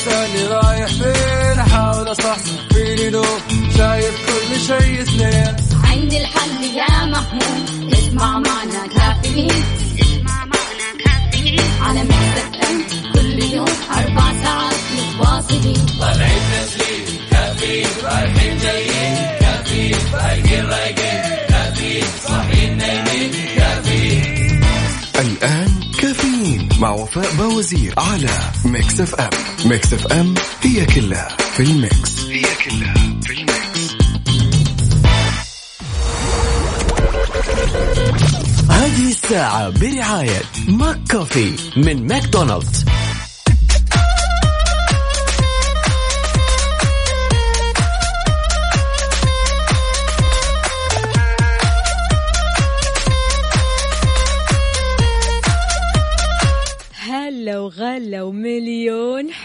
تسألني رايح فين؟ مع وفاء باوزير على Mix FM. Mix FM هي كلها في ال mix. هي كلها في ال mix. هذه الساعة برعاية McCoffee من ماكدونالدز.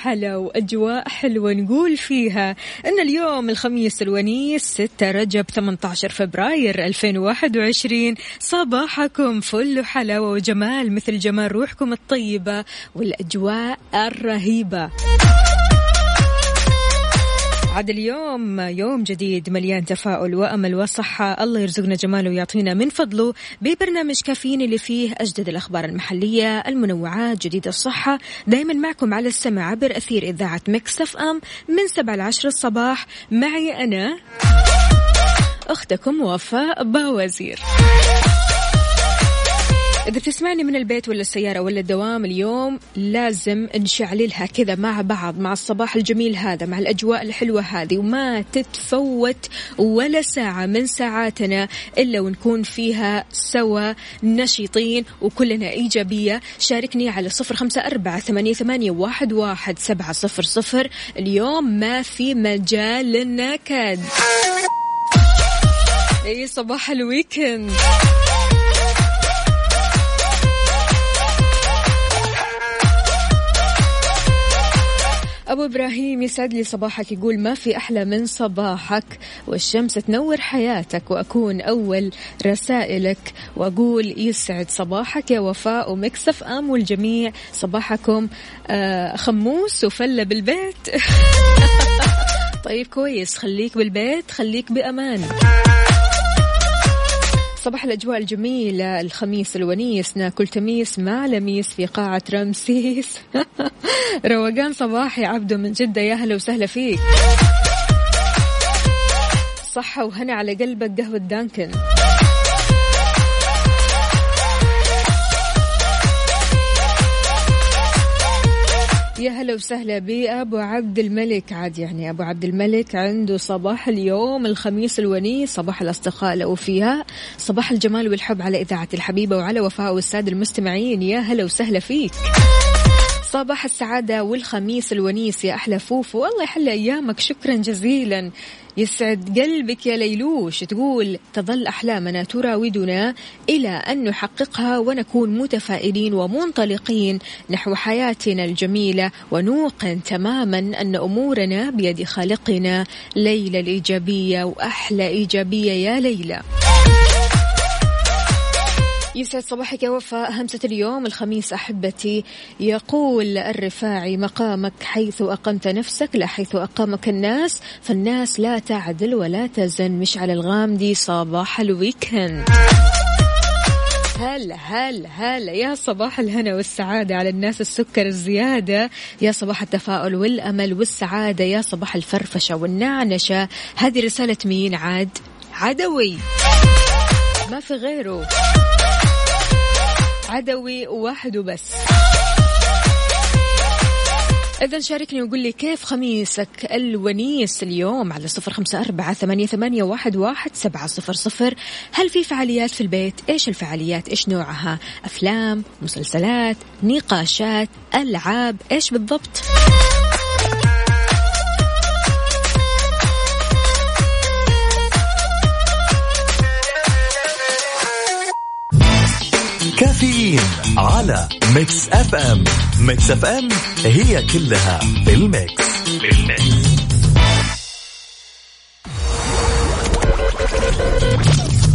حلا وأجواء حلوة نقول فيها أن اليوم الخميس الونيس 6 رجب 18 فبراير 2021 صباحكم فل حلاوة وجمال مثل جمال روحكم الطيبة والأجواء الرهيبة. عاد اليوم يوم جديد مليان تفاؤل وأمل وصحة. الله يرزقنا جماله ويعطينا من فضله ببرنامج كافيين اللي فيه أجدد الأخبار المحلية المنوعات جديد الصحة. دائما معكم على السمع عبر أثير إذاعة مكس اف أم من 7 ل 10 الصباح. معي أنا أختكم وفاء باوزير. إذا بتسمعني من البيت ولا السيارة ولا الدوام اليوم لازم نشعللها كذا مع بعض مع الصباح الجميل هذا مع الأجواء الحلوة هذه وما تتفوت ولا ساعة من ساعاتنا إلا ونكون فيها سوا نشيطين وكلنا إيجابية. شاركني على صفر خمسة أربعة ثمانية, ثمانية واحد, واحد سبعة صفر صفر. اليوم ما في مجال للنكد. أي صباح الويكند. أبو إبراهيم يسعد لي صباحك يقول ما في أحلى من صباحك. والشمس تنور حياتك وأكون أول رسائلك. وأقول يسعد صباحك يا وفاء ومكسف أم والجميع. صباحكم آه، خموس وفلة بالبيت. طيب كويس خليك بالبيت خليك بأمان. صباح الأجواء الجميلة الخميس الونيس ناكل تميس مع لميس في قاعة رمسيس. روقان صباحي عبده من جدة يا هلا وسهلا فيك. صحة وهنا على قلبك قهوة دانكن. يا هلا وسهلا بأبو عبد الملك. عاد يعني أبو عبد الملك عنده صباح اليوم الخميس الونيس صباح الأصدقاء الأوفياء صباح الجمال والحب على إذاعة الحبيبة وعلى وفاء والسادة المستمعين. يا هلا وسهلا فيك. صباح السعادة والخميس الونيس يا أحلى فوفو. والله يحلى أيامك. شكرا جزيلا. يسعد قلبك يا ليلوش تقول تظل أحلامنا تراودنا إلى أن نحققها ونكون متفائلين ومنطلقين نحو حياتنا الجميلة ونوقن تماما أن أمورنا بيد خالقنا. ليلى الإيجابية وأحلى إيجابية يا ليلى. يسعد صباحك يا وفاء. همسة اليوم الخميس أحبتي يقول الرفاعي مقامك حيث أقمت نفسك لا حيث أقامك الناس فالناس لا تعدل ولا تزن مش على الغامدي صباح الويكند. هلا هلا هلا يا صباح الهنا والسعادة على الناس السكر الزيادة يا صباح التفاؤل والأمل والسعادة يا صباح الفرفشة والنعنشة. هذه رسالة مين؟ عاد عدوي. ما في غيره. عدوي واحد وبس إذا شاركني وقول لي كيف خميسك الونيس اليوم على صفر خمسة أربعة ثمانية, ثمانية واحد, واحد سبعة صفر صفر هل في فعاليات في البيت؟ إيش الفعاليات؟ إيش نوعها؟ أفلام؟ مسلسلات؟ نقاشات؟ ألعاب؟ إيش بالضبط؟ كافيين على Mix FM Mix FM هي كلها بال mix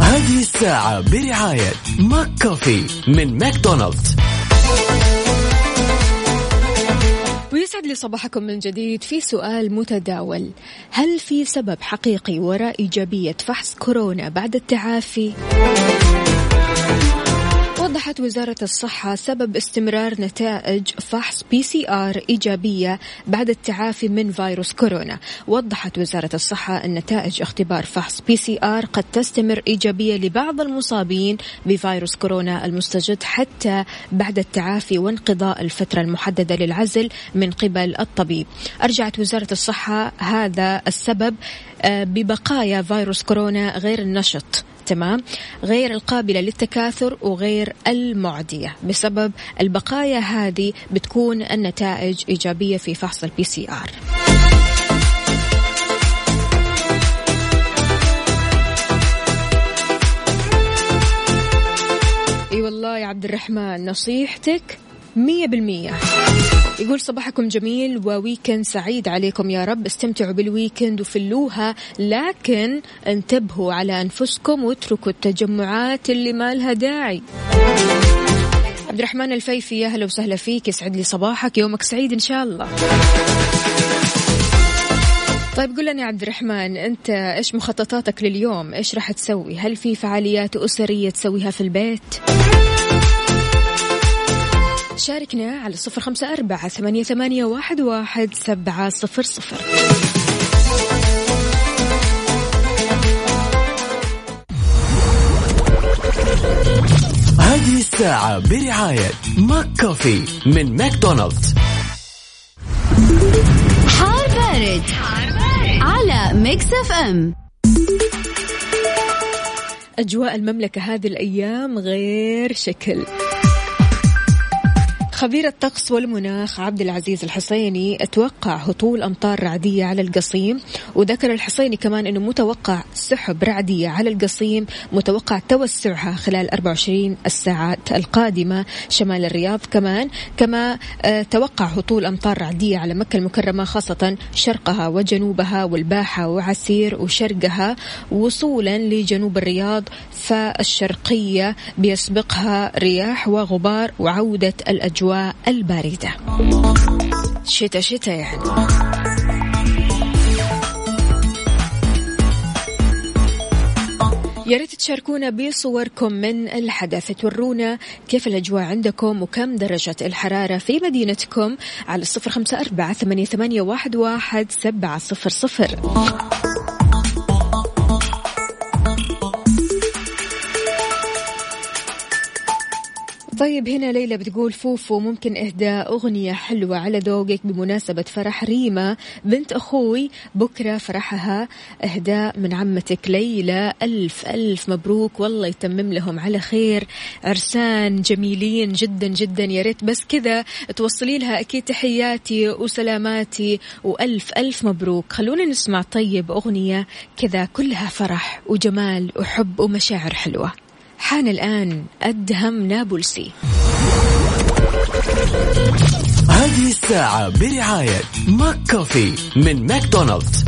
هذه الساعة برعاية McCoffee من ماكدونالدز. يسعد لي صباحكم من جديد في سؤال متداول. هل في سبب حقيقي وراء إيجابية فحص كورونا بعد التعافي؟ وضحت وزارة الصحة سبب استمرار نتائج فحص PCR إيجابية بعد التعافي من فيروس كورونا. وضحت وزارة الصحة أن نتائج اختبار فحص PCR قد تستمر إيجابية لبعض المصابين بفيروس كورونا المستجد حتى بعد التعافي وانقضاء الفترة المحددة للعزل من قبل الطبيب. أرجعت وزارة الصحة هذا السبب آه، ببقايا فيروس كورونا غير النشط. تمام غير القابلة للتكاثر وغير المعدية. بسبب البقايا هذه بتكون النتائج إيجابية في فحص ال PCR إي والله يا عبد الرحمن نصيحتك مية بالمية. يقول صباحكم جميل و weekend سعيد عليكم يا رب. استمتعوا بال weekend وفلوها لكن انتبهوا على أنفسكم واتركوا التجمعات اللي ما لها داعي. عبد الرحمن الفيفي يا هلا وسهلا فيك. يسعد لي صباحك. يومك سعيد إن شاء الله. طيب قول لنا يا عبد الرحمن أنت إيش مخططاتك لليوم؟ إيش راح تسوي؟ هل في فعاليات أسرية تسويها في البيت؟ شاركنا على صفر خمسة أربعة ثمانية, ثمانية واحد, واحد سبعة صفر صفر. هذه الساعة برعاية McCoffee من ماكدونالدز. حار بارد, حار بارد. على Mix FM. أجواء المملكة هذه الأيام غير شكل. خبير الطقس والمناخ عبد العزيز الحصيني أتوقع هطول أمطار رعدية على القصيم وذكر الحصيني كمان إنه متوقع سحب رعدية على القصيم متوقع توسعها خلال 24 الساعات القادمة شمال الرياض كمان كما آه، توقع هطول أمطار رعدية على مكة المكرمة خاصة شرقها وجنوبها والباحة وعسير وشرقها وصولا لجنوب الرياض فالشرقية بيسبقها رياح وغبار وعودة الأجواء. الباردة. شتاء شتاء يعني. يا ريت تشاركونا بصوركم من الحدث. تورونا كيف الأجواء عندكم وكم درجة الحرارة في مدينتكم على الصفر خمسة أربعة ثمانية واحد واحد سبعة صفر صفر. طيب هنا ليلى بتقول فوفو ممكن إهداء أغنية حلوة على ذوقك بمناسبة فرح ريما بنت أخوي. بكرة فرحها إهداء من عمتك ليلى. ألف ألف مبروك والله يتمم لهم على خير. عرسان جميلين جدا جدا يا ريت بس كذا توصلي لها. أكيد تحياتي وسلاماتي وألف ألف مبروك. خلونا نسمع طيب أغنية كذا كلها فرح وجمال وحب ومشاعر حلوة. حان الآن أدهم نابلسي. هذه الساعة برعاية McCoffee من ماكدونالدز.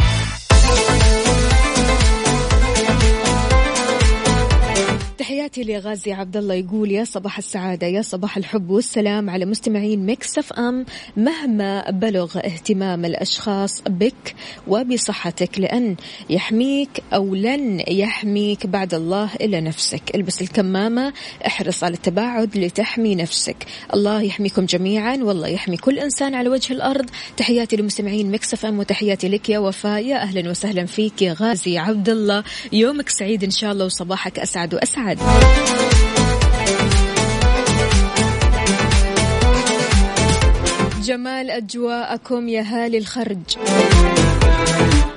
تحياتي لغازي عبد الله يقول يا صباح السعادة يا صباح الحب والسلام على مستمعين Mix FM مهما بلغ اهتمام الأشخاص بك وبصحتك لأن يحميك أو لن يحميك بعد الله إلا نفسك. البس الكمامة احرص على التباعد لتحمي نفسك. الله يحميكم جميعا والله يحمي كل إنسان على وجه الأرض. تحياتي لمستمعين Mix FM وتحياتي لك يا وفاء يا أهلا وسهلا فيك يا غازي عبد الله يومك سعيد إن شاء الله وصباحك أسعد وأسعد. جمال أجواءكم يا هالي الخرج.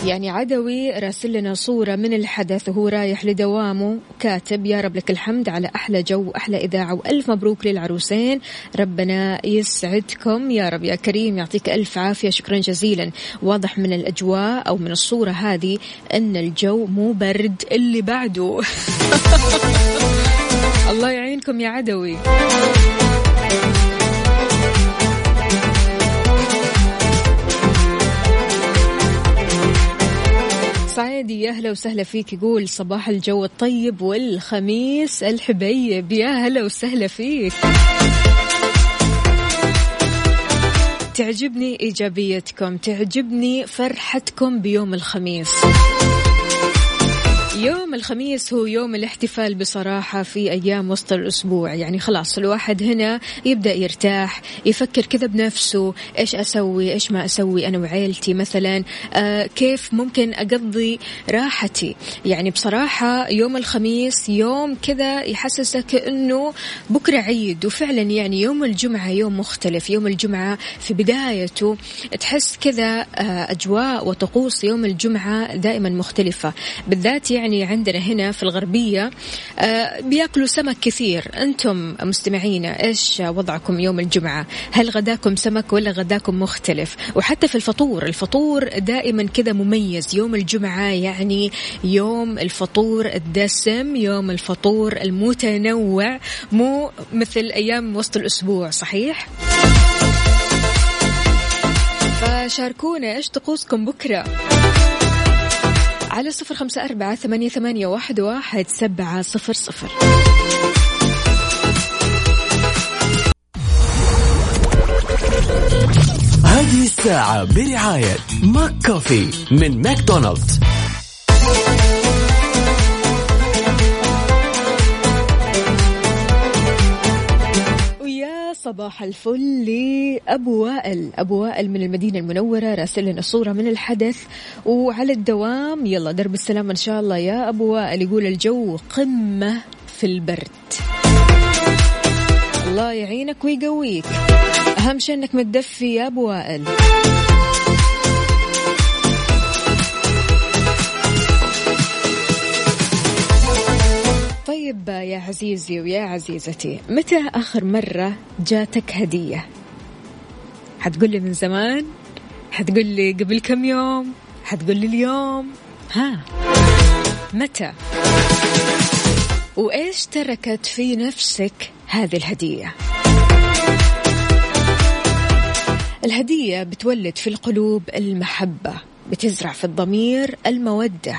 يعني عدوي راسل لنا صورة من الحدث وهو رايح لدوامه. كاتب يا رب لك الحمد على أحلى جو وأحلى إذاعة وألف مبروك للعروسين. ربنا يسعدكم يا رب يا كريم يعطيك ألف عافية. شكرا جزيلا. واضح من الأجواء أو من الصورة هذه أن الجو مو برد اللي بعده. الله يعينكم يا عدوي. صعيدي يا هلا وسهلا فيك. يقول صباح الجو الطيب والخميس الحبيب. يا هلا وسهلا فيك. تعجبني إيجابيتكم تعجبني فرحتكم بيوم الخميس. يوم الخميس هو يوم الاحتفال بصراحة في أيام وسط الأسبوع. يعني خلاص الواحد هنا يبدأ يرتاح يفكر كذا بنفسه إيش أسوي إيش ما أسوي أنا وعيلتي مثلا. آه كيف ممكن أقضي راحتي؟ يعني بصراحة يوم الخميس يوم كذا يحسسك أنه بكرة عيد. وفعلا يعني يوم الجمعة يوم مختلف. يوم الجمعة في بدايته تحس كذا آه أجواء وطقوس يوم الجمعة دائما مختلفة. بالذات يعني يعني عندنا هنا في الغربية آه، بياكلوا سمك كثير. أنتم مستمعينا إيش وضعكم يوم الجمعة؟ هل غداكم سمك ولا غداكم مختلف؟ وحتى في الفطور الفطور دائما كذا مميز. يوم الجمعة يعني يوم الفطور الدسم يوم الفطور المتنوع مو مثل أيام وسط الأسبوع صحيح؟ فشاركونا إيش طقوسكم بكرة. على صفر خمسة أربعة ثمانية, ثمانية واحد, واحد سبعة صفر صفر. هذه الساعة برعاية McCoffee من ماكدونالدز. صباح الفل لأبو وائل أبو وائل من المدينة المنورة راسل لنا صورة من الحدث وعلى الدوام. يلا درب السلام إن شاء الله يا أبو وائل يقول الجو قمة في البرد. الله يعينك ويقويك. أهم شيء أنك متدفي يا أبو وائل طيب يا عزيزي ويا عزيزتي متى آخر مرة جاتك هدية؟ حتقول لي من زمان؟ حتقول لي قبل كم يوم؟ حتقول لي اليوم؟ ها متى؟ وإيش تركت في نفسك هذه الهدية؟ الهدية بتولد في القلوب المحبة. بتزرع في الضمير المودة.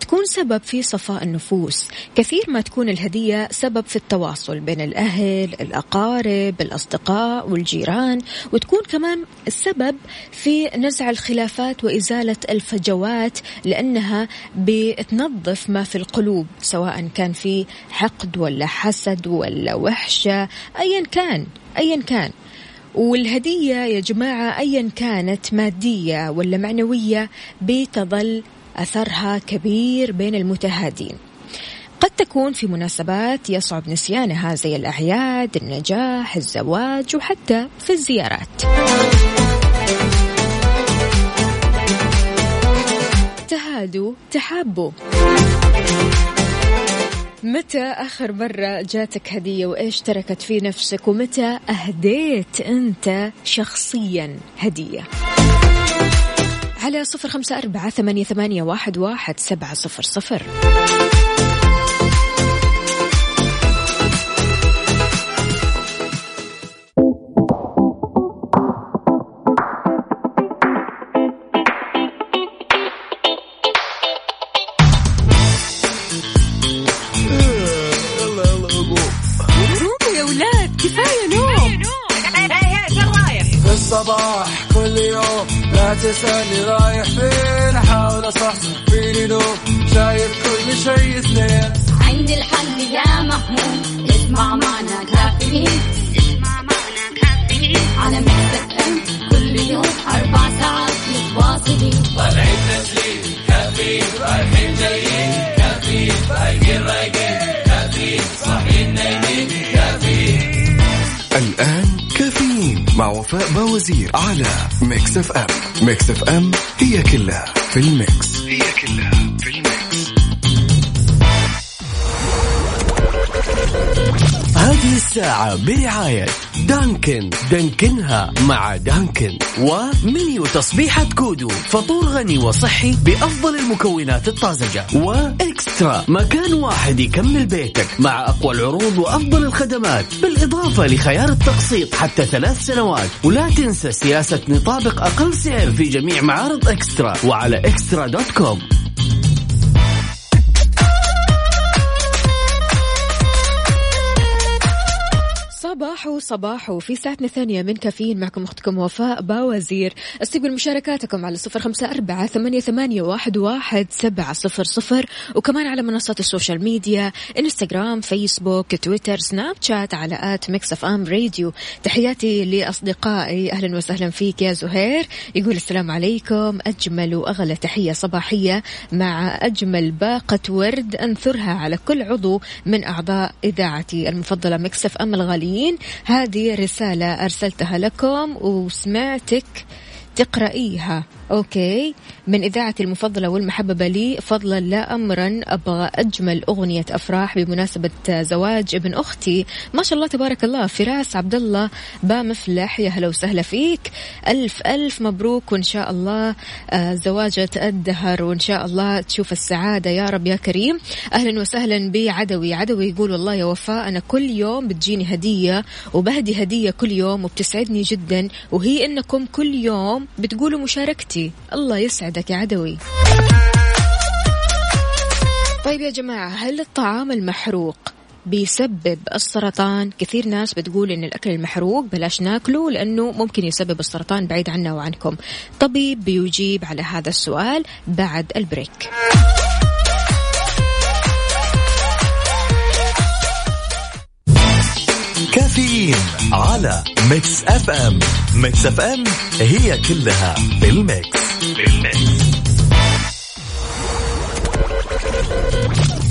تكون سبب في صفاء النفوس. كثير ما تكون الهدية سبب في التواصل بين الأهل الأقارب الأصدقاء والجيران. وتكون كمان السبب في نزع الخلافات وإزالة الفجوات لأنها بتنظف ما في القلوب سواء كان في حقد ولا حسد ولا وحشة. أيا كان أيا كان. والهدية يا جماعة أيا كانت مادية ولا معنوية بتظل أثرها كبير بين المتهادين. قد تكون في مناسبات يصعب نسيانها زي الأعياد النجاح الزواج وحتى في الزيارات. تهادوا تحابوا متى آخر مرة جاتك هدية وإيش تركت في نفسك ومتى أهديت أنت شخصيا هدية؟ على صفر خمسة أربعة ثمانية, ثمانية واحد, واحد سبعة صفر صفر. تسألني رايح Mix FM Mix FM هي كلها في ال mix. هي كلها في ال mix. هذه الساعة برعاية دانكن. دانكنها مع دانكن. ومنيو تصبيحة كودو. فطور غني وصحي بأفضل المكونات الطازجة. وإكسترا مكان واحد يكمل بيتك مع أقوى العروض وأفضل الخدمات بالإضافة لخيار التقسيط حتى ثلاث سنوات. ولا تنسى سياسة نطابق أقل سعر في جميع معارض إكسترا وعلى إكسترا dot com. صباح صباح في ساعتنا الثانية من كافيين معكم أختكم وفاء باوزير. استقبل مشاركاتكم على صفر خمسة أربعة ثمانية, ثمانية واحد, واحد سبعة صفر صفر. وكمان على منصات ال social media إنستغرام فيسبوك تويتر سناب شات على at Mix FM Radio. تحياتي لأصدقائي أهلا وسهلا فيك يا زهير. يقول السلام عليكم. أجمل وأغلى تحية صباحية مع أجمل باقة ورد أنثرها على كل عضو من أعضاء إذاعتي المفضلة Mix FM الغاليين. هذه رسالة أرسلتها لكم وسمعتك تقرأيها. Okay. من إذاعتي المفضلة والمحببة لي فضلا لا أمرا أبغى أجمل أغنية أفراح بمناسبة زواج ابن أختي. ما شاء الله تبارك الله فراس عبد الله بامفلح يا هلا وسهلا فيك. ألف ألف مبروك وإن شاء الله آه، زواجة الدهر وإن شاء الله تشوف السعادة يا رب يا كريم. أهلا وسهلا بعدوي عدوي يقول والله يا وفاء أنا كل يوم بتجيني هدية وبهدي هدية كل يوم وبتسعدني جدا وهي إنكم كل يوم بتقولوا مشاركتي. الله يسعدك يا عدوي. طيب يا جماعة هل الطعام المحروق بيسبب السرطان؟ كثير ناس بتقول إن الأكل المحروق بلاش ناكله لأنه ممكن يسبب السرطان بعيد عنا وعنكم. طبيب بيجيب على هذا السؤال بعد البريك. كافيين على Mix FM. Mix FM هي كلها بال mix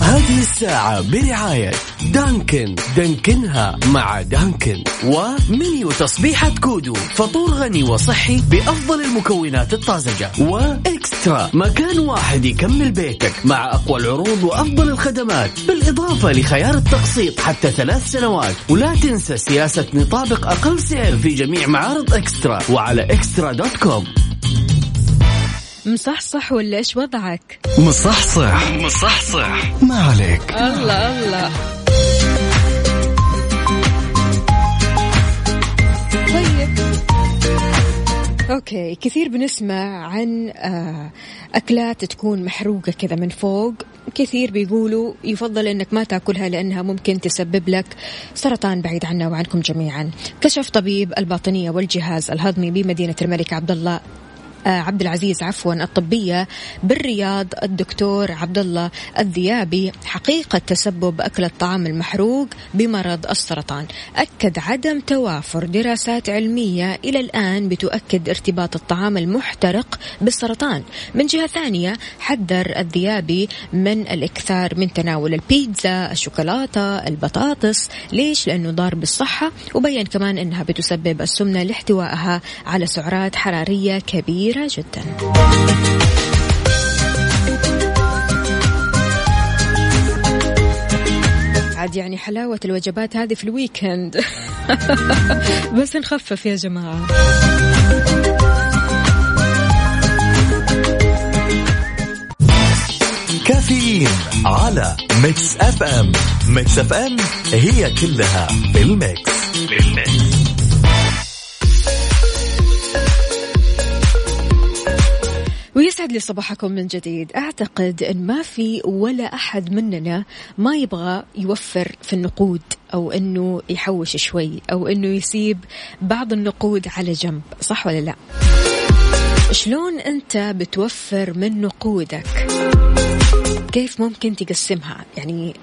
هذه الساعة برعاية دانكن. دانكنها مع دانكن. ومنيو تصبيحة كودو. فطور غني وصحي بأفضل المكونات الطازجة. وإكسترا. مكان واحد يكمل بيتك مع أقوى العروض وأفضل الخدمات. بالإضافة لخيار التقسيط حتى ثلاث سنوات. ولا تنسى سياسة نطابق أقل سعر في جميع معارض إكسترا. وعلى إكسترا dot com. مصحصح ولا إيش وضعك؟ مصحصح. مصحصح. ما عليك. الله الله. طيب. أوكي كثير بنسمع عن آه، أكلات تكون محروقة كذا من فوق. كثير بيقولوا يفضل إنك ما تأكلها لأنها ممكن تسبب لك سرطان بعيد عنا وعنكم جميعا. كشف طبيب الباطنية والجهاز الهضمي بمدينة الملك عبد الله. عبد العزيز عفوا الطبية بالرياض الدكتور عبد الله الذيابي حقيقة تسبب أكل الطعام المحروق بمرض السرطان. أكد عدم توافر دراسات علمية إلى الآن بتؤكد ارتباط الطعام المحترق بالسرطان. من جهة ثانية حذر الذيابي من الإكثار من تناول البيتزا الشوكولاتة البطاطس. ليش؟ لأنه ضار بالصحة. وبين كمان أنها بتسبب السمنة لاحتوائها على سعرات حرارية كبيرة. كبيرة جدا. عاد يعني حلاوة الوجبات هذه في ال weekend. بس نخفف يا جماعة. كافيين على Mix FM. Mix FM هي كلها بال mix بال mix ويسعد لي صباحكم من جديد. أعتقد أن ما في ولا أحد مننا ما يبغى يوفر في النقود أو أنه يحوش شوي أو أنه يسيب بعض النقود على جنب صح ولا لا؟ شلون أنت بتوفر من نقودك؟ كيف ممكن تقسمها؟ يعني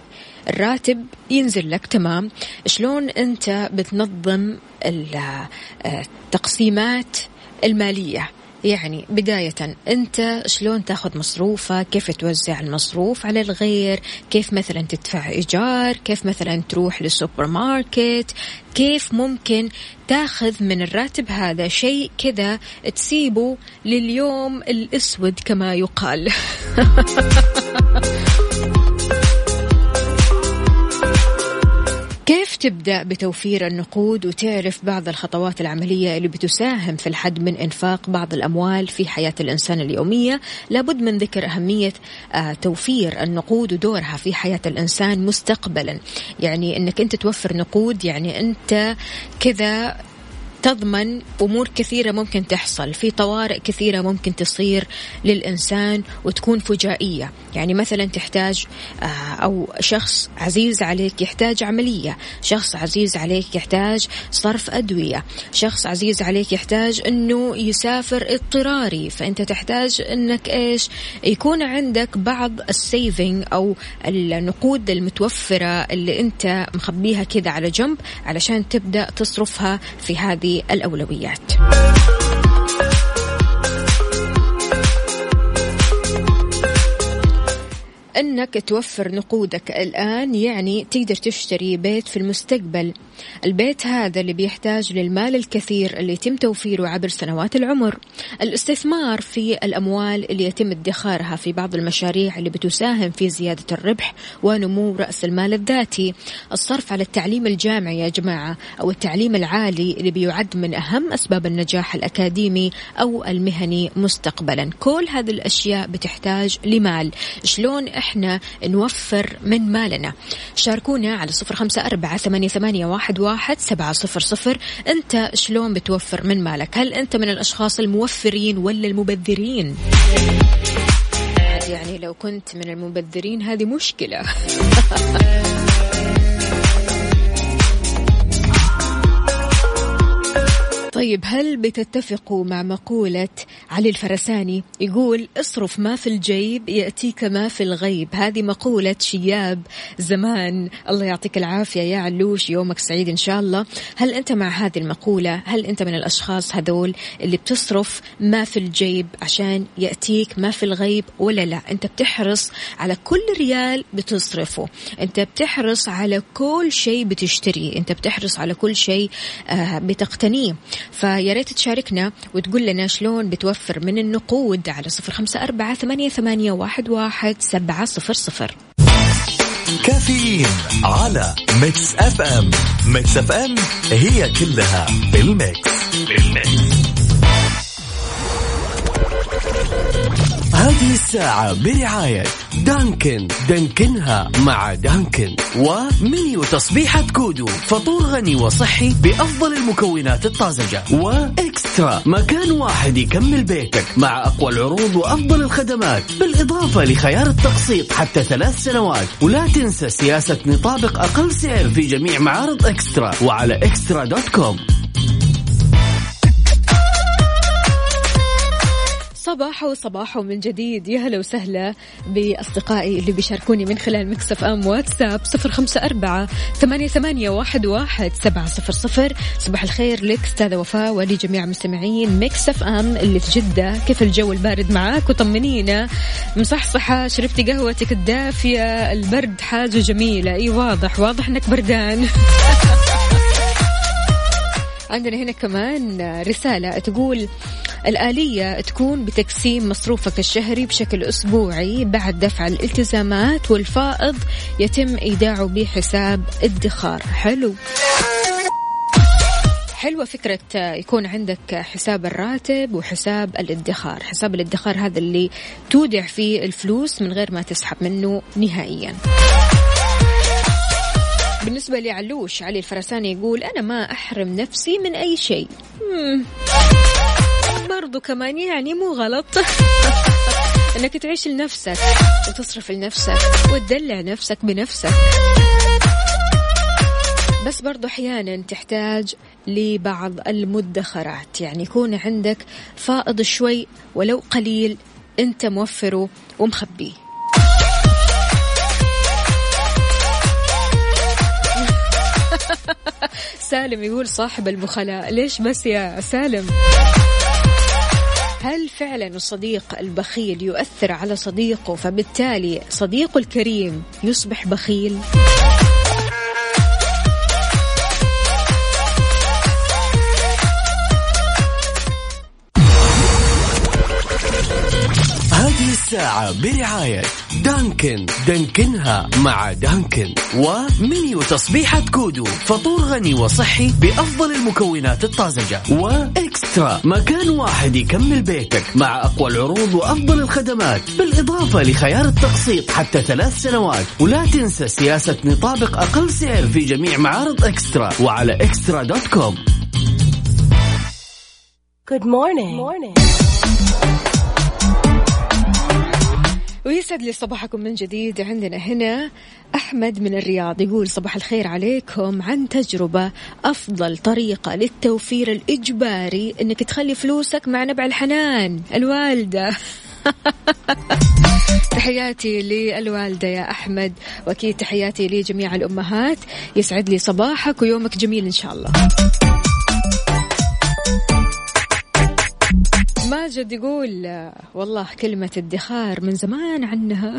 الراتب ينزل لك تمام. شلون أنت بتنظم التقسيمات المالية؟ يعني بداية أنت شلون تاخذ مصروفك؟ كيف توزع المصروف على الغير؟ كيف مثلا تدفع إيجار؟ كيف مثلا تروح للسوبر ماركت؟ كيف ممكن تاخذ من الراتب هذا شيء كذا تسيبه لليوم الأسود كما يقال؟ تبدأ بتوفير النقود وتعرف بعض الخطوات العملية اللي بتساهم في الحد من إنفاق بعض الأموال في حياة الإنسان اليومية. لابد من ذكر أهمية آه، توفير النقود ودورها في حياة الإنسان مستقبلا. يعني أنك أنت توفر نقود يعني أنت كذا تضمن أمور كثيرة ممكن تحصل في طوارئ كثيرة ممكن تصير للإنسان وتكون فجائية. يعني مثلا تحتاج آه، أو شخص عزيز عليك يحتاج عملية شخص عزيز عليك يحتاج صرف أدوية شخص عزيز عليك يحتاج أنه يسافر اضطراري. فأنت تحتاج أنك إيش؟ يكون عندك بعض السيفنج أو النقود المتوفرة اللي أنت مخبيها كذا على جنب علشان تبدأ تصرفها في هذه الأولويات. أنك توفر نقودك الآن يعني تقدر تشتري بيت في المستقبل. البيت هذا اللي بيحتاج للمال الكثير اللي يتم توفيره عبر سنوات العمر. الاستثمار في الأموال اللي يتم ادخارها في بعض المشاريع اللي بتساهم في زيادة الربح ونمو رأس المال الذاتي. الصرف على التعليم الجامعي يا جماعة أو التعليم العالي اللي بيعد من أهم أسباب النجاح الأكاديمي أو المهني مستقبلا. كل هذه الأشياء بتحتاج لمال. شلون إحنا نوفر من مالنا. شاركونا على صفر خمسة أربعة ثمانية, ثمانية واحد, واحد سبعة صفر صفر. أنت شلون بتوفر من مالك؟ هل أنت من الأشخاص الموفرين ولا المبذرين؟ يعني لو كنت من المبذرين هذه مشكلة. طيب هل بتتفقوا مع مقولة علي الفرساني يقول اصرف ما في الجيب يأتيك ما في الغيب؟ هذه مقولة شياب زمان. الله يعطيك العافية يا علوش يومك سعيد إن شاء الله. هل أنت مع هذه المقولة؟ هل أنت من الأشخاص هذول اللي بتصرف ما في الجيب عشان يأتيك ما في الغيب ولا لا؟ أنت بتحرص على كل ريال بتصرفه. أنت بتحرص على كل شيء بتشتريه. أنت بتحرص على كل شيء آه، بتقتنيه. فيا ريت تشاركنا وتقول لنا شلون بتوفر من النقود على صفر خمسة أربعة ثمانية, ثمانية واحد, واحد سبعة صفر صفر. كافيين على Mix FM. Mix FM هي كلها بال mix. بال mix. هذه الساعة برعاية دانكن. دانكنها مع دانكن. ومنيو تصبيحة كودو. فطور غني وصحي بأفضل المكونات الطازجة. وإكسترا. مكان واحد يكمل بيتك مع أقوى العروض وأفضل الخدمات. بالإضافة لخيار التقسيط حتى ثلاث سنوات. ولا تنسى سياسة نطابق أقل سعر في جميع معارض إكسترا. وعلى إكسترا dot com. صباح وصباح من جديد. يا هلا وسهلا بأصدقائي اللي بيشاركوني من خلال Mix FM واتساب صفر خمسة أربعة ثمانية, ثمانية واحد, واحد سبعة صفر صفر. صباح الخير لك أستاذة وفاء ولجميع مستمعين Mix FM اللي في جدة. كيف الجو البارد معاك وطمنينا؟ مصحصحة شربتي قهوتك الدافية البرد حاجة جميلة. إي واضح واضح إنك بردان. عندنا هنا كمان رسالة تقول الآلية تكون بتقسيم مصروفك الشهري بشكل أسبوعي بعد دفع الالتزامات والفائض يتم إيداعه بحساب ادخار. حلو. حلوة فكرة يكون عندك حساب الراتب وحساب الادخار. حساب الادخار هذا اللي تودع فيه الفلوس من غير ما تسحب منه نهائيا. بالنسبة لعلوش علي الفرساني يقول أنا ما أحرم نفسي من أي شيء. برضو كمان يعني مو غلط. إنك تعيش لنفسك وتصرف لنفسك وتدلع نفسك بنفسك. بس برضو أحيانا تحتاج لبعض المدخرات. يعني يكون عندك فائض شوي ولو قليل أنت موفره ومخبيه. سالم يقول صاحب البخلاء ليش بس يا سالم؟ هل فعلا الصديق البخيل يؤثر على صديقه فبالتالي صديقه الكريم يصبح بخيل؟ الساعة برعاية دانكن. دانكنها مع دانكن. ومنيو تصبيحة كودو. فطور غني وصحي بأفضل المكونات الطازجة. وإكسترا. مكان واحد يكمل بيتك مع أقوى العروض وأفضل الخدمات. بالإضافة لخيار التقسيط حتى ثلاث سنوات. ولا تنسى سياسة نطابق أقل سعر في جميع معارض إكسترا. وعلى إكسترا dot com. Good morning. Good morning. ويسعد لي صباحكم من جديد. عندنا هنا أحمد من الرياض يقول صباح الخير عليكم. عن تجربة أفضل طريقة للتوفير الإجباري أنك تخلي فلوسك مع نبع الحنان. الوالدة. تحياتي للوالدة يا أحمد وأكيد تحياتي لجميع الأمهات. يسعد لي صباحك ويومك جميل إن شاء الله. ماجد يقول والله كلمة ادخار من زمان عنها.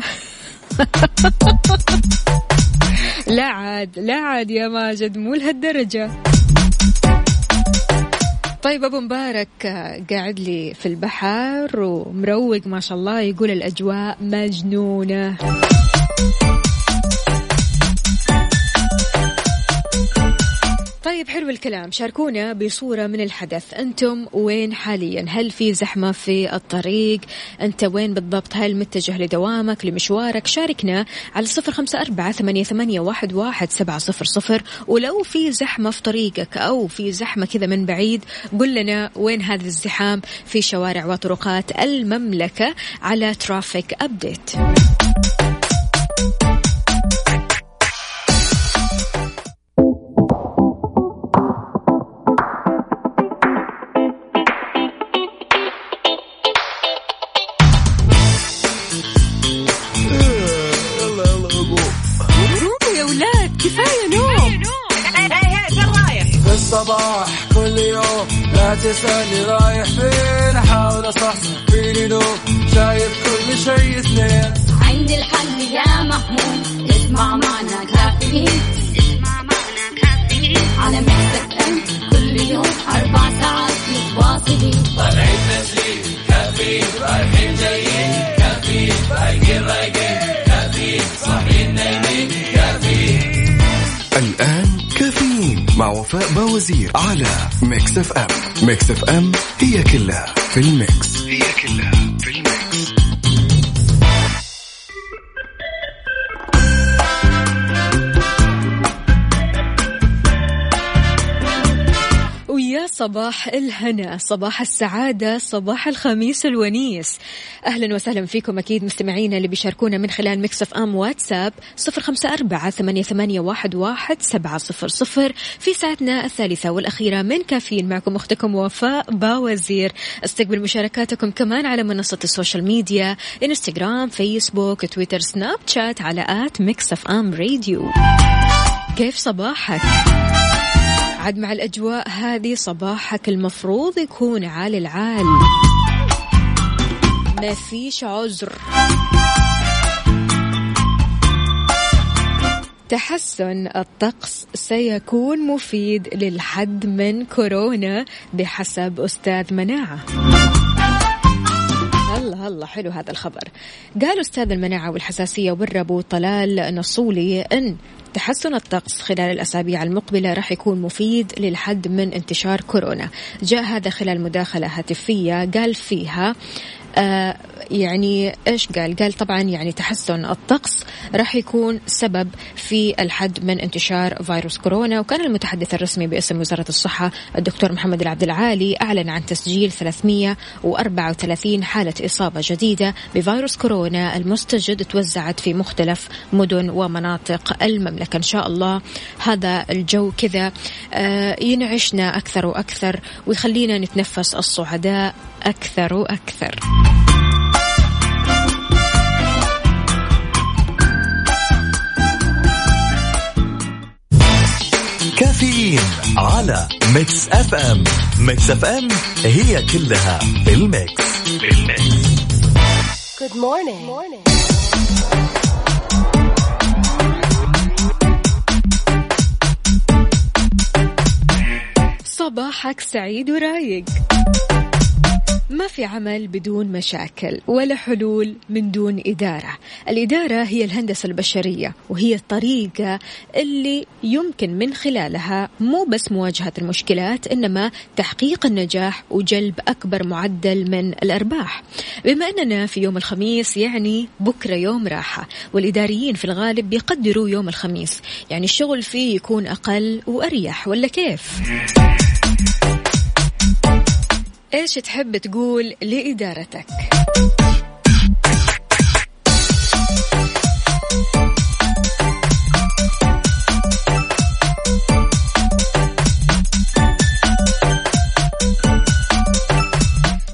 لا عاد لا عاد يا ماجد مو لهالدرجة. طيب أبو مبارك قاعد لي في البحر ومروق ما شاء الله يقول الأجواء مجنونة. طيب حلو الكلام. شاركونا بصورة من الحدث. أنتم وين حاليا؟ هل في زحمة في الطريق؟ أنت وين بالضبط؟ هل متجه لدوامك لمشوارك؟ شاركنا على صفر خمسة أربعة ثمانية, واحد سبعة صفر صفر. ولو في زحمة في طريقك أو في زحمة كذا من بعيد قل لنا وين هذا الزحام في شوارع وطرقات المملكة على ترافيك أبديت في ال mix صباح الهنا صباح السعادة صباح الخميس الونيس. أهلا وسهلا فيكم أكيد مستمعينا اللي بيشاركونا من خلال Mix FM واتساب صفر خمسة أربعة ثمانية, واحد, سبعة صفر صفر في ساعتنا الثالثة والأخيرة من كافيين. معكم أختكم وفاء باوزير. أستقبل مشاركاتكم كمان على منصة ال social media إنستغرام فيسبوك تويتر سناب شات على at Mix FM Radio. كيف صباحك؟ عاد مع الأجواء هذه صباحك المفروض يكون عالي العال. ما فيش عذر تحسن الطقس سيكون مفيد للحد من كورونا بحسب أستاذ مناعة. الله الله حلو هذا الخبر. قال أستاذ المناعة والحساسية والربو طلال نصولي أن تحسن الطقس خلال الأسابيع المقبلة راح يكون مفيد للحد من انتشار كورونا. جاء هذا خلال مداخلة هاتفية قال فيها آه يعني إيش قال؟ قال طبعا يعني تحسن الطقس راح يكون سبب في الحد من انتشار فيروس كورونا وكان المتحدث الرسمي باسم وزارة الصحة الدكتور محمد العبد العالي أعلن عن تسجيل 334 حالة إصابة جديدة بفيروس كورونا المستجد توزعت في مختلف مدن ومناطق المملكة إن شاء الله هذا الجو كذا آه ينعشنا أكثر وأكثر ويخلينا نتنفس الصعداء أكثر وأكثر. كافيين على Mix FM Mix FM هي كلها في ال mix في ال mix Good morning. Good morning. صباحك سعيد ورايق ما في عمل بدون مشاكل ولا حلول من دون إدارة. الإدارة هي الهندسة البشرية وهي الطريقة اللي يمكن من خلالها مو بس مواجهة المشكلات إنما تحقيق النجاح وجلب أكبر معدل من الأرباح. بما أننا في يوم الخميس يعني بكرة يوم راحة والإداريين في الغالب بيقدروا يوم الخميس. يعني الشغل فيه يكون أقل وأريح ولا كيف؟ إيش تحب تقول لإدارتك؟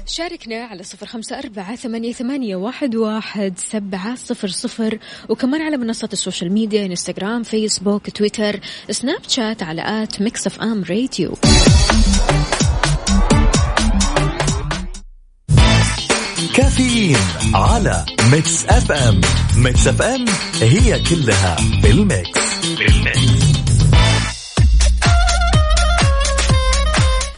شاركنا على صفر خمسة أربعة ثمانية, ثمانية واحد, واحد سبعة صفر صفر وكمان على منصات ال social media إنستغرام فيسبوك تويتر سناب شات على at Mix FM Radio. كافيين على Mix FM Mix FM هي كلها بال mix بال mix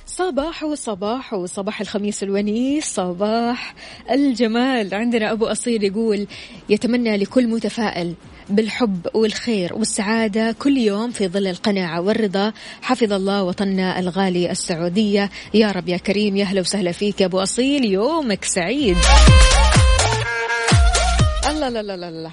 صباح صباح وصباح الخميس الونيس صباح الجمال. عندنا أبو أصيل يقول يتمنى لكل متفائل بالحب والخير والسعادة كل يوم في ظل القناعة والرضا. حفظ الله وطننا الغالي السعودية. يا رب يا كريم يا أهلا وسهلا فيك يا أبو أصيل. يومك سعيد. الله لا لا لا لا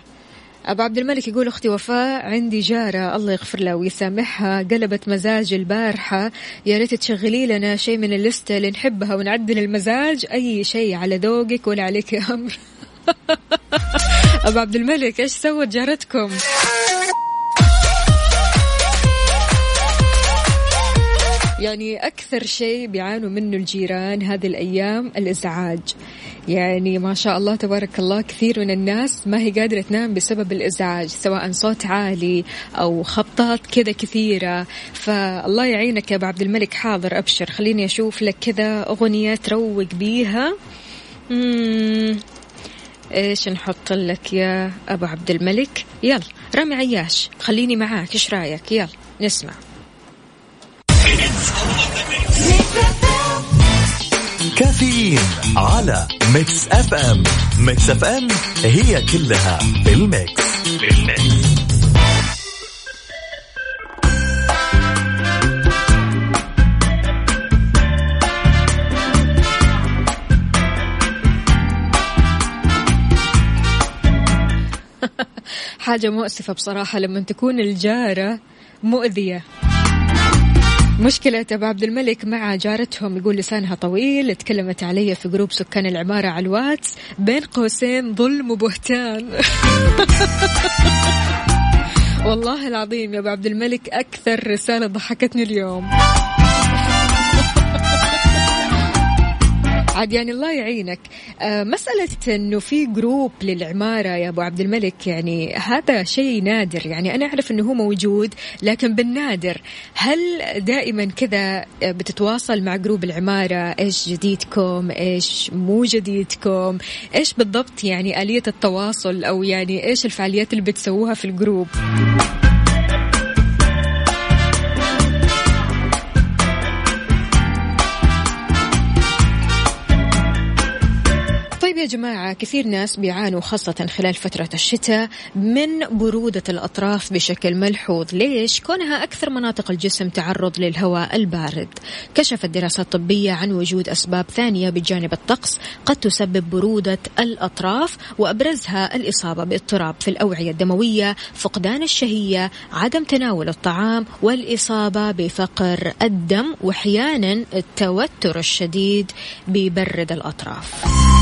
أبو عبد الملك يقول أختي وفاء عندي جارة الله يغفر لها ويسامحها. قلبت مزاج البارحة. يا ريت تشغلي لنا شيء من اللستة اللي نحبها ونعدل المزاج. أي شيء على ذوقك ولا عليك يا أمر. أبو عبد الملك إيش سوت جارتكم؟ يعني أكثر شيء بيعانوا منه الجيران هذه الأيام الإزعاج. يعني ما شاء الله تبارك الله كثير من الناس ما هي قادرة تنام بسبب الإزعاج سواء صوت عالي أو خبطات كذا كثيرة. فالله يعينك يا أبو عبد الملك حاضر أبشر. خليني أشوف لك كذا أغنية تروق بيها. إيش نحط لك يا أبو عبد الملك؟ يلا رامي عياش خليني معاك إيش رأيك؟ يلا نسمع. كافيين على Mix FM. Mix FM هي كلها بال mix. بال mix. حاجة مؤسفة بصراحة لما تكون الجارة مؤذية. مشكلة أبو عبد الملك مع جارتهم يقول لسانها طويل تكلمت علي في group سكان العمارة على الواتس بين قوسين ظلم وبهتان. والله العظيم يا أبو عبد الملك أكثر رسالة ضحكتني اليوم. عاد يعني الله يعينك. آه مسألة أنه في group للعمارة يا أبو عبد الملك يعني هذا شيء نادر. يعني أنا أعرف أنه هو موجود لكن بالنادر. هل دائما كذا بتتواصل مع group العمارة؟ إيش جديدكم؟ إيش مو جديدكم؟ إيش بالضبط يعني آلية التواصل؟ أو يعني إيش الفعاليات اللي بتسووها في ال group؟ يا جماعة كثير ناس بيعانوا خاصة خلال فترة الشتاء من برودة الأطراف بشكل ملحوظ. ليش؟ كونها أكثر مناطق الجسم تعرض للهواء البارد. كشفت دراسات طبية عن وجود أسباب ثانية بجانب الطقس قد تسبب برودة الأطراف وأبرزها الإصابة باضطراب في الأوعية الدموية فقدان الشهية عدم تناول الطعام والإصابة بفقر الدم وأحيانا التوتر الشديد بيبرد الأطراف.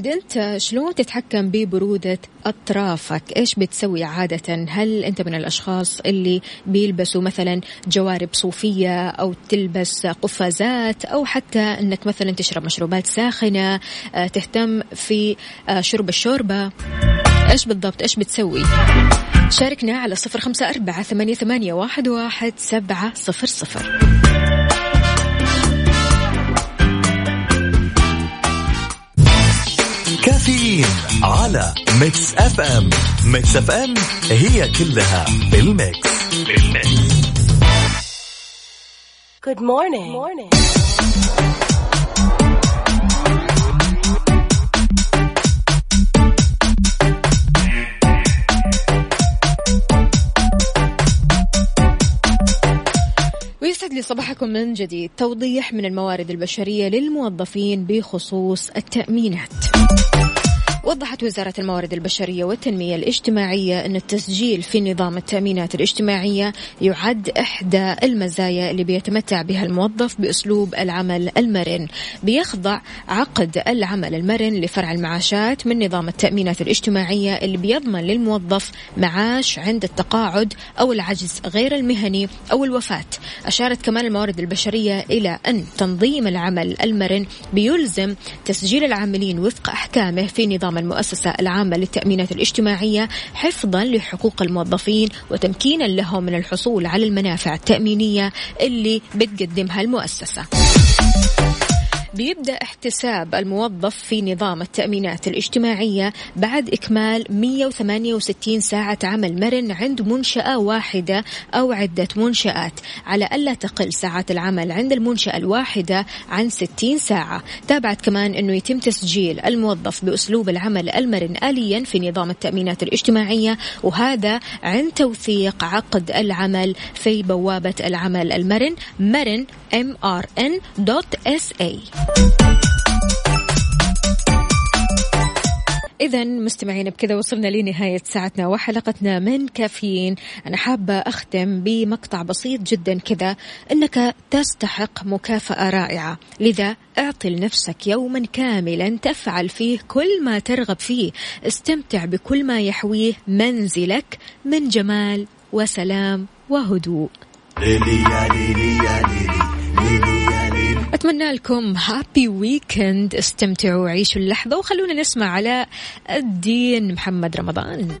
عاد أنت شلون تتحكم ببرودة أطرافك؟ إيش بتسوي عادة؟ هل أنت من الأشخاص اللي بيلبسوا مثلا جوارب صوفية أو تلبس قفازات أو حتى إنك مثلا تشرب مشروبات ساخنة، آه، تهتم في آه، شرب الشوربة؟ إيش بالضبط؟ إيش بتسوي؟ شاركنا على صفر خمسة أربعة ثمانية, ثمانية واحد, واحد سبعة صفر صفر كافيين على Mix FM Mix FM هي كلها بال mix بال mix Good morning. Good morning. ويسعد لي صباحكم من جديد. توضيح من الموارد البشرية للموظفين بخصوص التأمينات. وضحت وزارة الموارد البشرية والتنمية الاجتماعية أن التسجيل في نظام التأمينات الاجتماعية يعد إحدى المزايا اللي بيتمتع بها الموظف بأسلوب العمل المرن بيخضع عقد العمل المرن لفرع المعاشات من نظام التأمينات الاجتماعية اللي بيضمن للموظف معاش عند التقاعد أو العجز غير المهني أو الوفاة. أشارت كمان الموارد البشرية إلى أن تنظيم العمل المرن بيلزم تسجيل العاملين وفق أحكامه في نظام المؤسسة العامة للتأمينات الاجتماعية حفظا لحقوق الموظفين وتمكينا لهم من الحصول على المنافع التأمينية اللي بتقدمها المؤسسة. بيبدأ احتساب الموظف في نظام التأمينات الاجتماعية بعد إكمال 168 ساعة عمل مرن عند منشأة واحدة أو عدة منشآت على ألا تقل ساعات العمل عند المنشأة الواحدة عن 60 ساعة. تابعت كمان أنه يتم تسجيل الموظف بأسلوب العمل المرن آليا في نظام التأمينات الاجتماعية وهذا عند توثيق عقد العمل في بوابة العمل المرن مرن mrn.sa إذا مستمعين بكذا وصلنا لنهاية ساعتنا وحلقتنا من كافيين. أنا حابة أختم بمقطع بسيط جدا كذا أنك تستحق مكافأة رائعة. لذا اعطي لنفسك يوما كاملا تفعل فيه كل ما ترغب فيه. استمتع بكل ما يحويه منزلك من جمال وسلام وهدوء. أتمنى لكم هابي ويكند استمتعوا وعيشوا اللحظة وخلونا نسمع على الدين محمد رمضان.